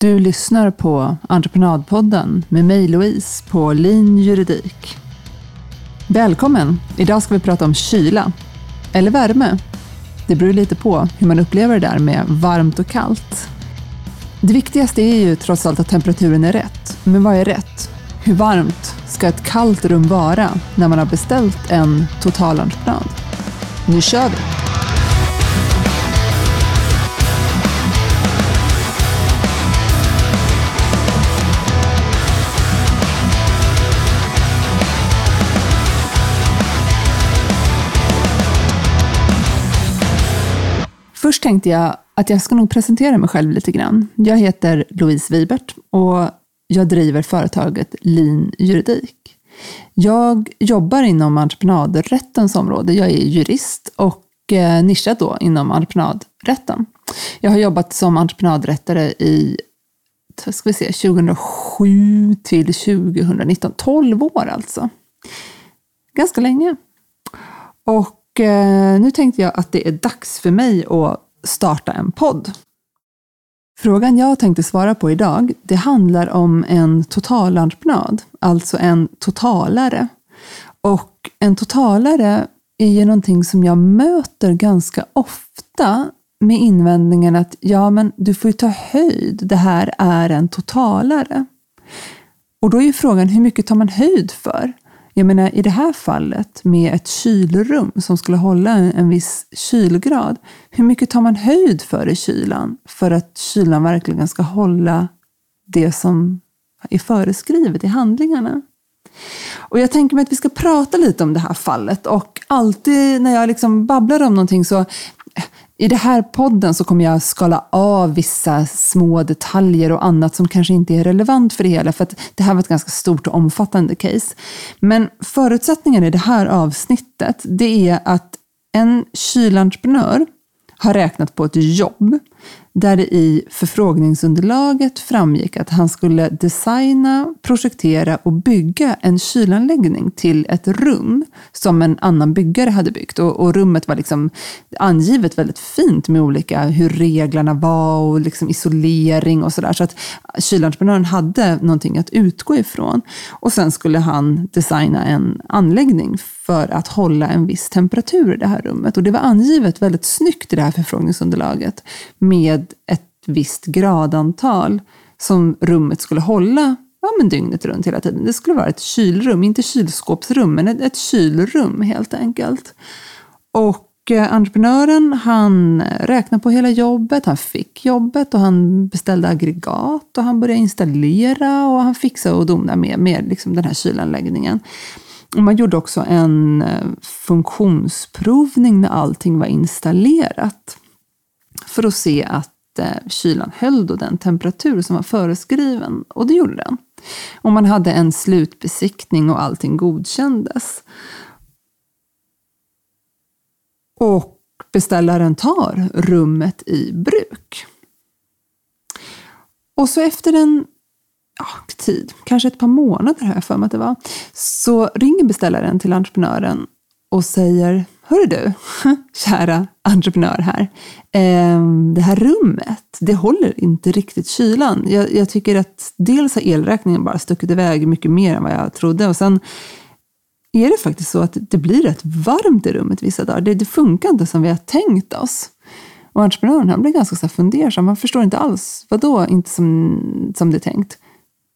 Du lyssnar på Entreprenadpodden med mig Louise på Lin Juridik. Välkommen! Idag ska vi prata om kyla. Eller värme. Det beror lite på hur man upplever det där med varmt och kallt. Det viktigaste är ju trots allt att temperaturen är rätt. Men vad är rätt? Hur varmt ska ett kallt rum vara när man har beställt en totalentreprenad? Nu kör vi! Först tänkte jag att jag ska nog presentera mig själv lite grann. Jag heter Louise Wibert och jag driver företaget Lean Juridik. Jag jobbar inom entreprenadrättens område. Jag är jurist och eh, nischad då inom entreprenadrätten. Jag har jobbat som entreprenadrättare i ska vi se, 2007 till 2019, 12 år alltså. Ganska länge. Och eh, nu tänkte jag att det är dags för mig att starta en podd. Frågan jag tänkte svara på idag, det handlar om en totalentreprenad, alltså en totalare. Och en totalare är ju någonting som jag möter ganska ofta med invändningen att ja, men du får ju ta höjd, det här är en totalare. Och då är ju frågan, hur mycket tar man höjd för? Jag menar i det här fallet med ett kylrum som skulle hålla en viss kylgrad. Hur mycket tar man höjd för i kylan för att kylan verkligen ska hålla det som är föreskrivet i handlingarna? Och jag tänker mig att vi ska prata lite om det här fallet och alltid när jag liksom babblar om någonting så i den här podden så kommer jag skala av vissa små detaljer och annat som kanske inte är relevant för det hela, för att det här var ett ganska stort och omfattande case. Men förutsättningen i det här avsnittet, det är att en kylentreprenör har räknat på ett jobb där det i förfrågningsunderlaget framgick att han skulle designa, projektera och bygga en kylanläggning till ett rum som en annan byggare hade byggt. Och, och rummet var liksom angivet väldigt fint med olika hur reglerna var och liksom isolering och sådär. Så att kylentreprenören hade någonting att utgå ifrån. Och sen skulle han designa en anläggning för att hålla en viss temperatur i det här rummet. Och det var angivet väldigt snyggt i det här förfrågningsunderlaget med ett visst gradantal som rummet skulle hålla ja, men dygnet runt hela tiden. Det skulle vara ett kylrum, inte kylskåpsrum, men ett, ett kylrum helt enkelt. Och eh, entreprenören han räknade på hela jobbet, han fick jobbet och han beställde aggregat och han började installera och han fixade och donade med, med liksom den här kylanläggningen. Och man gjorde också en eh, funktionsprovning när allting var installerat för att se att eh, kylan höll då den temperatur som var föreskriven. Och det gjorde den. Och man hade en slutbesiktning och allting godkändes. Och beställaren tar rummet i bruk. Och så efter en ja, tid, kanske ett par månader har jag för mig att det var, så ringer beställaren till entreprenören och säger Hörru du, kära entreprenör här. Ehm, det här rummet, det håller inte riktigt kylan. Jag, jag, tycker att dels har elräkningen bara stuckit iväg mycket mer än vad jag trodde. Och sen är det faktiskt så att det blir rätt varmt i rummet vissa dagar. Det, det funkar inte som vi har tänkt oss. Och entreprenören han blir ganska så fundersam. Han förstår inte alls. Vadå inte som, som det är tänkt?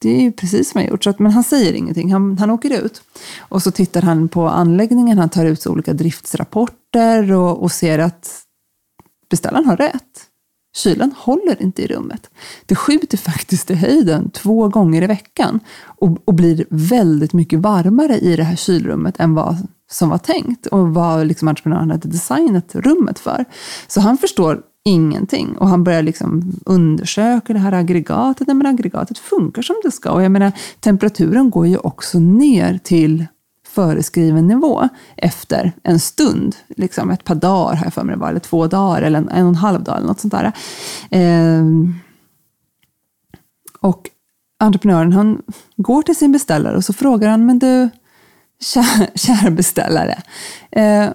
Det är ju precis som jag gjort. Så att, men han säger ingenting, han, han åker ut. Och så tittar han på anläggningen, han tar ut olika driftsrapporter och, och ser att beställaren har rätt. Kylan håller inte i rummet. Det skjuter faktiskt i höjden två gånger i veckan och, och blir väldigt mycket varmare i det här kylrummet än vad som var tänkt och vad liksom entreprenören hade designat rummet för. Så han förstår ingenting. Och han börjar liksom undersöka det här aggregatet. men aggregatet funkar som det ska. Och jag menar, temperaturen går ju också ner till föreskriven nivå efter en stund. Liksom ett par dagar har jag för mig det var, eller två dagar, eller en, en och en halv dag eller något sånt där. Eh, och entreprenören han går till sin beställare och så frågar han, men du, kära, beställare, eh,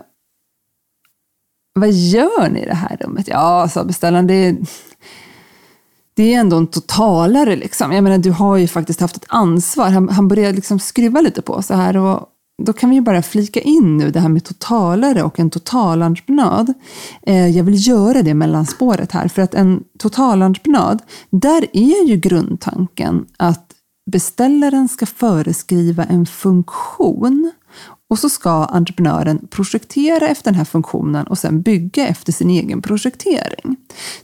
vad gör ni i det här rummet? Ja, sa beställaren, det är, det är ändå en totalare. Liksom. Jag menar, du har ju faktiskt haft ett ansvar. Han, han började liksom skruva lite på så här. Och då kan vi ju bara flika in nu det här med totalare och en totalentreprenad. Eh, jag vill göra det mellanspåret här, för att en totalentreprenad, där är ju grundtanken att beställaren ska föreskriva en funktion och så ska entreprenören projektera efter den här funktionen och sen bygga efter sin egen projektering.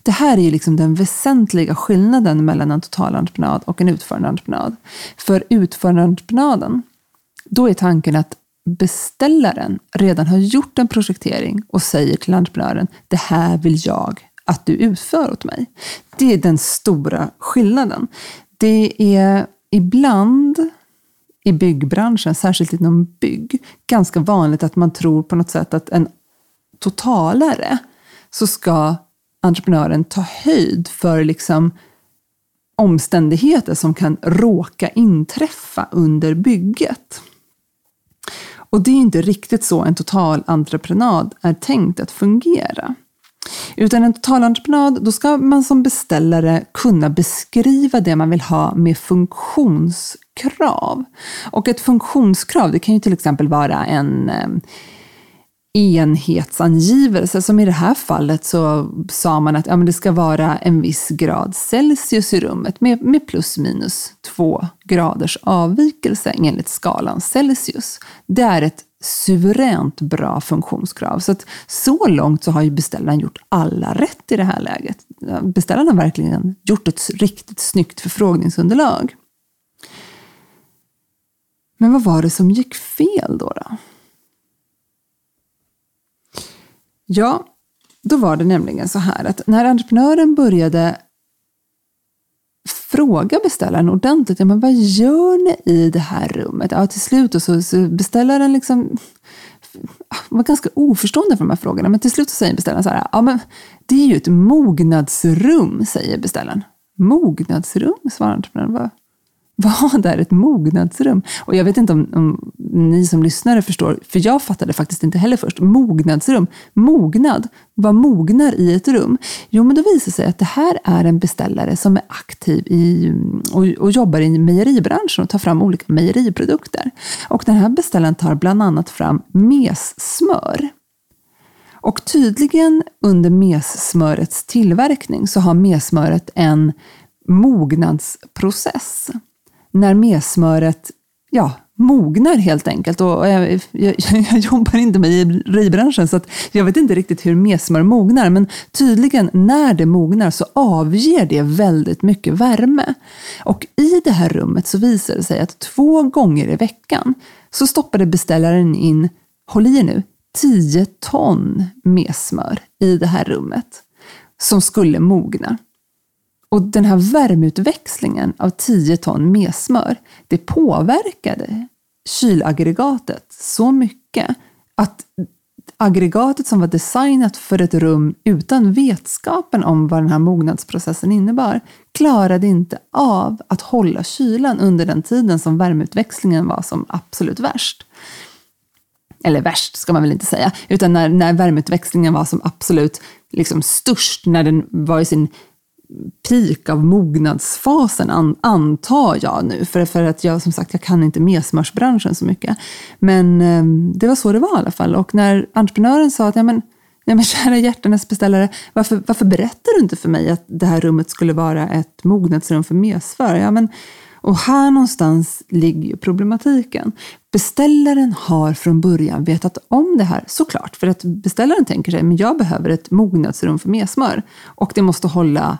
Det här är ju liksom den väsentliga skillnaden mellan en totalentreprenad och en utförande entreprenad. För utförande entreprenaden, då är tanken att beställaren redan har gjort en projektering och säger till entreprenören, det här vill jag att du utför åt mig. Det är den stora skillnaden. Det är ibland i byggbranschen, särskilt inom bygg, ganska vanligt att man tror på något sätt att en totalare så ska entreprenören ta höjd för liksom omständigheter som kan råka inträffa under bygget. Och det är inte riktigt så en totalentreprenad är tänkt att fungera. Utan en totalentreprenad, då ska man som beställare kunna beskriva det man vill ha med funktionskrav. Och ett funktionskrav, det kan ju till exempel vara en eh, enhetsangivelse, som i det här fallet så sa man att ja, men det ska vara en viss grad Celsius i rummet med, med plus minus två graders avvikelse enligt skalan Celsius. Det är ett suveränt bra funktionskrav. Så att så långt så har ju beställaren gjort alla rätt i det här läget. Beställaren har verkligen gjort ett riktigt snyggt förfrågningsunderlag. Men vad var det som gick fel då? då? Ja, då var det nämligen så här att när entreprenören började fråga beställaren ordentligt, ja, men vad gör ni i det här rummet? Ja, till slut så, så beställaren liksom var ganska oförstående för de här frågorna, men till slut så säger beställaren så här, ja men det är ju ett mognadsrum, säger beställaren. Mognadsrum, svarar entreprenören. Vad är ett mognadsrum? Och jag vet inte om, om, ni som lyssnare förstår, för jag fattade faktiskt inte heller först. Mognadsrum, mognad, vad mognar i ett rum? Jo, men då visar det sig att det här är en beställare som är aktiv i, och, och jobbar i mejeribranschen och tar fram olika mejeriprodukter. Och den här beställaren tar bland annat fram messmör. Och tydligen under messmörets tillverkning så har messmöret en mognadsprocess när messmöret ja, mognar helt enkelt. Och jag, jag, jag jobbar inte med ribranschen så jag vet inte riktigt hur messmör mognar, men tydligen när det mognar så avger det väldigt mycket värme. Och i det här rummet så visar det sig att två gånger i veckan så stoppade beställaren in, håll i er nu, 10 ton messmör i det här rummet som skulle mogna. Och den här värmeutväxlingen av 10 ton messmör, det påverkade kylaggregatet så mycket att aggregatet som var designat för ett rum utan vetskapen om vad den här mognadsprocessen innebar klarade inte av att hålla kylan under den tiden som värmeutväxlingen var som absolut värst. Eller värst ska man väl inte säga, utan när, när värmeutväxlingen var som absolut liksom störst, när den var i sin peak av mognadsfasen, an, antar jag nu. För, för att jag som sagt, jag kan inte messmörsbranschen så mycket. Men eh, det var så det var i alla fall. Och när entreprenören sa att ja, men, ja, men kära hjärtanes beställare, varför, varför berättar du inte för mig att det här rummet skulle vara ett mognadsrum för mesför? Ja, men, och här någonstans ligger ju problematiken. Beställaren har från början vetat om det här, såklart, för att beställaren tänker sig, men jag behöver ett mognadsrum för mesmör och det måste hålla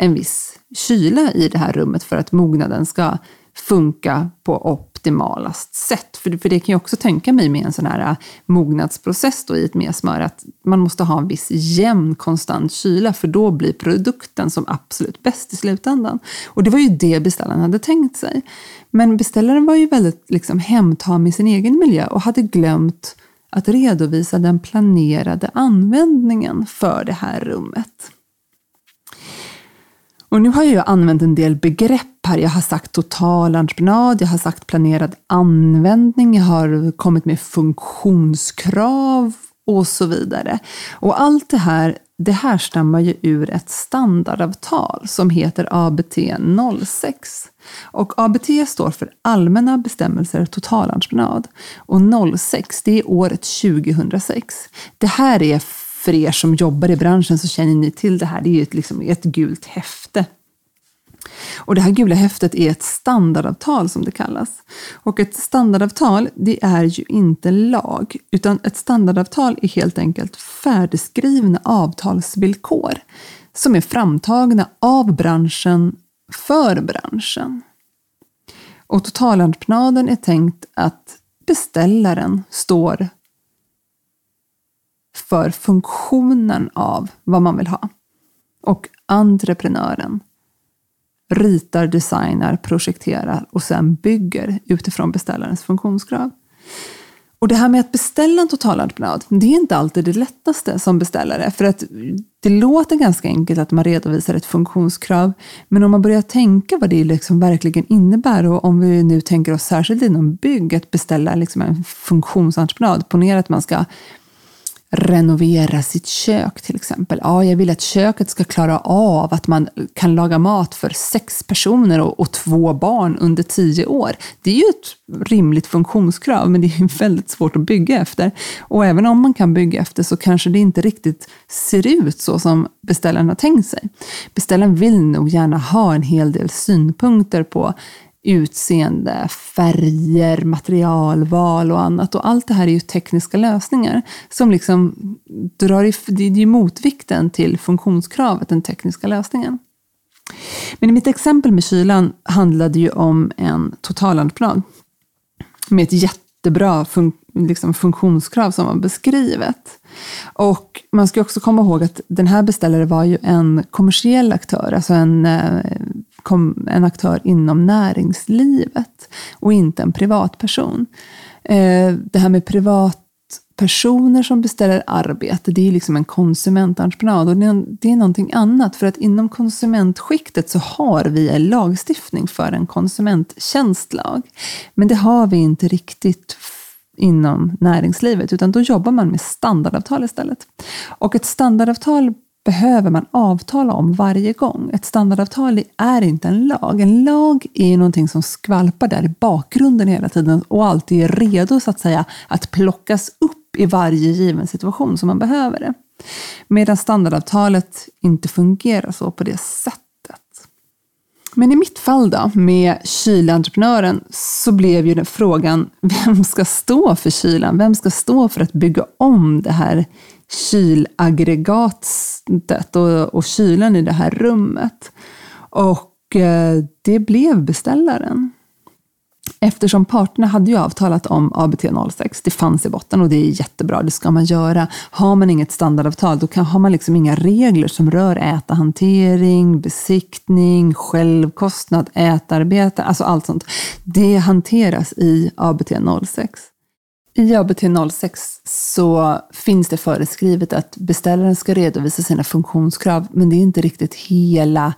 en viss kyla i det här rummet för att mognaden ska funka på optimalast sätt. För, för det kan jag också tänka mig med en sån här äh, mognadsprocess då i ett mesmör, att man måste ha en viss jämn konstant kyla, för då blir produkten som absolut bäst i slutändan. Och det var ju det beställaren hade tänkt sig. Men beställaren var ju väldigt liksom hemtam i sin egen miljö och hade glömt att redovisa den planerade användningen för det här rummet. Och nu har jag använt en del begrepp här. Jag har sagt totalentreprenad, jag har sagt planerad användning, jag har kommit med funktionskrav och så vidare. Och allt det här det härstammar ju ur ett standardavtal som heter ABT 06. Och ABT står för Allmänna bestämmelser totalentreprenad. Och 06, det är året 2006. Det här är, för er som jobbar i branschen så känner ni till det här, det är ett, liksom ett gult häfte och det här gula häftet är ett standardavtal som det kallas. Och ett standardavtal, det är ju inte lag, utan ett standardavtal är helt enkelt färdigskrivna avtalsvillkor som är framtagna av branschen för branschen. Och totalentreprenaden är tänkt att beställaren står för funktionen av vad man vill ha. Och entreprenören ritar, designar, projekterar och sen bygger utifrån beställarens funktionskrav. Och det här med att beställa en totalentreprenad, det är inte alltid det lättaste som beställare. För att det låter ganska enkelt att man redovisar ett funktionskrav, men om man börjar tänka vad det liksom verkligen innebär och om vi nu tänker oss särskilt inom bygg, att beställa liksom en funktionsentreprenad, ponera att man ska renovera sitt kök till exempel. Ja, jag vill att köket ska klara av att man kan laga mat för sex personer och, och två barn under tio år. Det är ju ett rimligt funktionskrav, men det är väldigt svårt att bygga efter. Och även om man kan bygga efter så kanske det inte riktigt ser ut så som beställaren har tänkt sig. Beställaren vill nog gärna ha en hel del synpunkter på utseende, färger, materialval och annat. Och allt det här är ju tekniska lösningar som liksom drar i, det är ju motvikten till funktionskravet, den tekniska lösningen. Men i mitt exempel med kylan handlade ju om en totalentreprenad med ett jättebra fun liksom funktionskrav som var beskrivet. Och man ska också komma ihåg att den här beställaren var ju en kommersiell aktör, alltså en eh, kom en aktör inom näringslivet och inte en privatperson. Eh, det här med privatpersoner som beställer arbete, det är liksom en konsumententreprenad och det är någonting annat. För att inom konsumentskiktet så har vi en lagstiftning för en konsumenttjänstlag. Men det har vi inte riktigt inom näringslivet, utan då jobbar man med standardavtal istället. Och ett standardavtal behöver man avtala om varje gång. Ett standardavtal är inte en lag. En lag är någonting som skvalpar där i bakgrunden hela tiden och alltid är redo så att säga att plockas upp i varje given situation som man behöver det. Medan standardavtalet inte fungerar så på det sättet. Men i mitt fall då, med kylentreprenören, så blev ju frågan, vem ska stå för kylan? Vem ska stå för att bygga om det här kylaggregatet och, och kylen i det här rummet. Och eh, det blev beställaren. Eftersom parterna hade ju avtalat om ABT 06, det fanns i botten och det är jättebra, det ska man göra. Har man inget standardavtal, då kan, har man liksom inga regler som rör ätahantering, besiktning, självkostnad, ätarbete, alltså allt sånt. Det hanteras i ABT 06. I ABT 06 så finns det föreskrivet att beställaren ska redovisa sina funktionskrav, men det är inte riktigt hela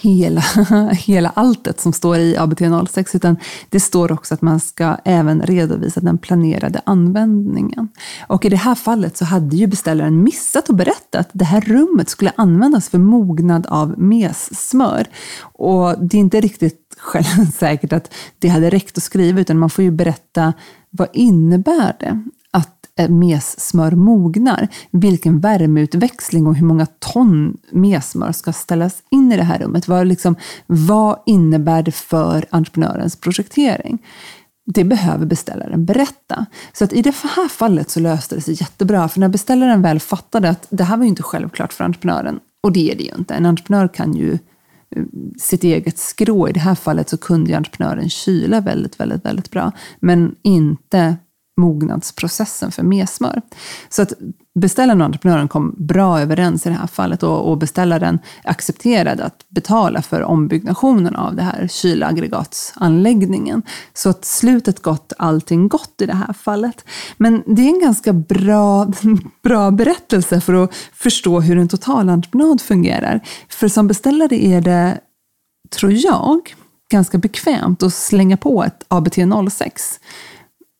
hela, hela alltet som står i ABT 06, utan det står också att man ska även redovisa den planerade användningen. Och i det här fallet så hade ju beställaren missat att berätta att det här rummet skulle användas för mognad av messmör. Och det är inte riktigt säkert att det hade räckt att skriva, utan man får ju berätta vad innebär det att messmör mognar? Vilken värmeutväxling och hur många ton messmör ska ställas in i det här rummet? Vad, liksom, vad innebär det för entreprenörens projektering? Det behöver beställaren berätta. Så att i det här fallet så löste det sig jättebra, för när beställaren väl fattade att det här var ju inte självklart för entreprenören, och det är det ju inte. En entreprenör kan ju sitt eget skrå. I det här fallet så kunde ju entreprenören kyla väldigt, väldigt, väldigt bra, men inte mognadsprocessen för messmör. Så att beställaren och entreprenören kom bra överens i det här fallet och, och beställaren accepterade att betala för ombyggnationen av det här kylaggregatsanläggningen. Så att slutet gott, allting gott i det här fallet. Men det är en ganska bra, bra berättelse för att förstå hur en totalentreprenad fungerar. För som beställare är det, tror jag, ganska bekvämt att slänga på ett ABT 06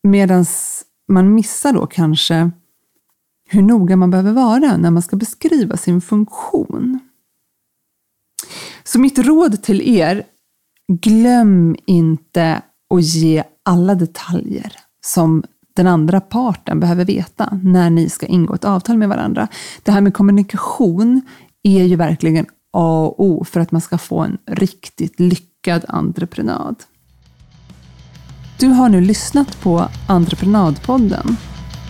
Medan man missar då kanske hur noga man behöver vara när man ska beskriva sin funktion. Så mitt råd till er, glöm inte att ge alla detaljer som den andra parten behöver veta när ni ska ingå ett avtal med varandra. Det här med kommunikation är ju verkligen A och O för att man ska få en riktigt lyckad entreprenad. Du har nu lyssnat på Entreprenadpodden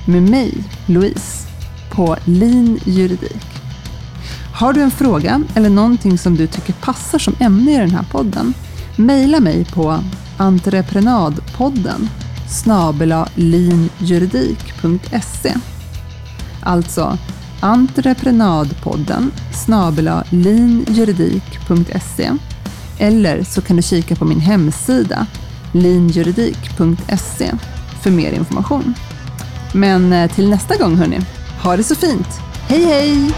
med mig, Louise, på Lean Juridik. Har du en fråga eller någonting som du tycker passar som ämne i den här podden? Mejla mig på entreprenadpodden snabelalinjuridik.se Alltså entreprenadpodden snabelalinjuridik.se eller så kan du kika på min hemsida linjuridik.se för mer information. Men eh, till nästa gång hörni, ha det så fint! Hej hej!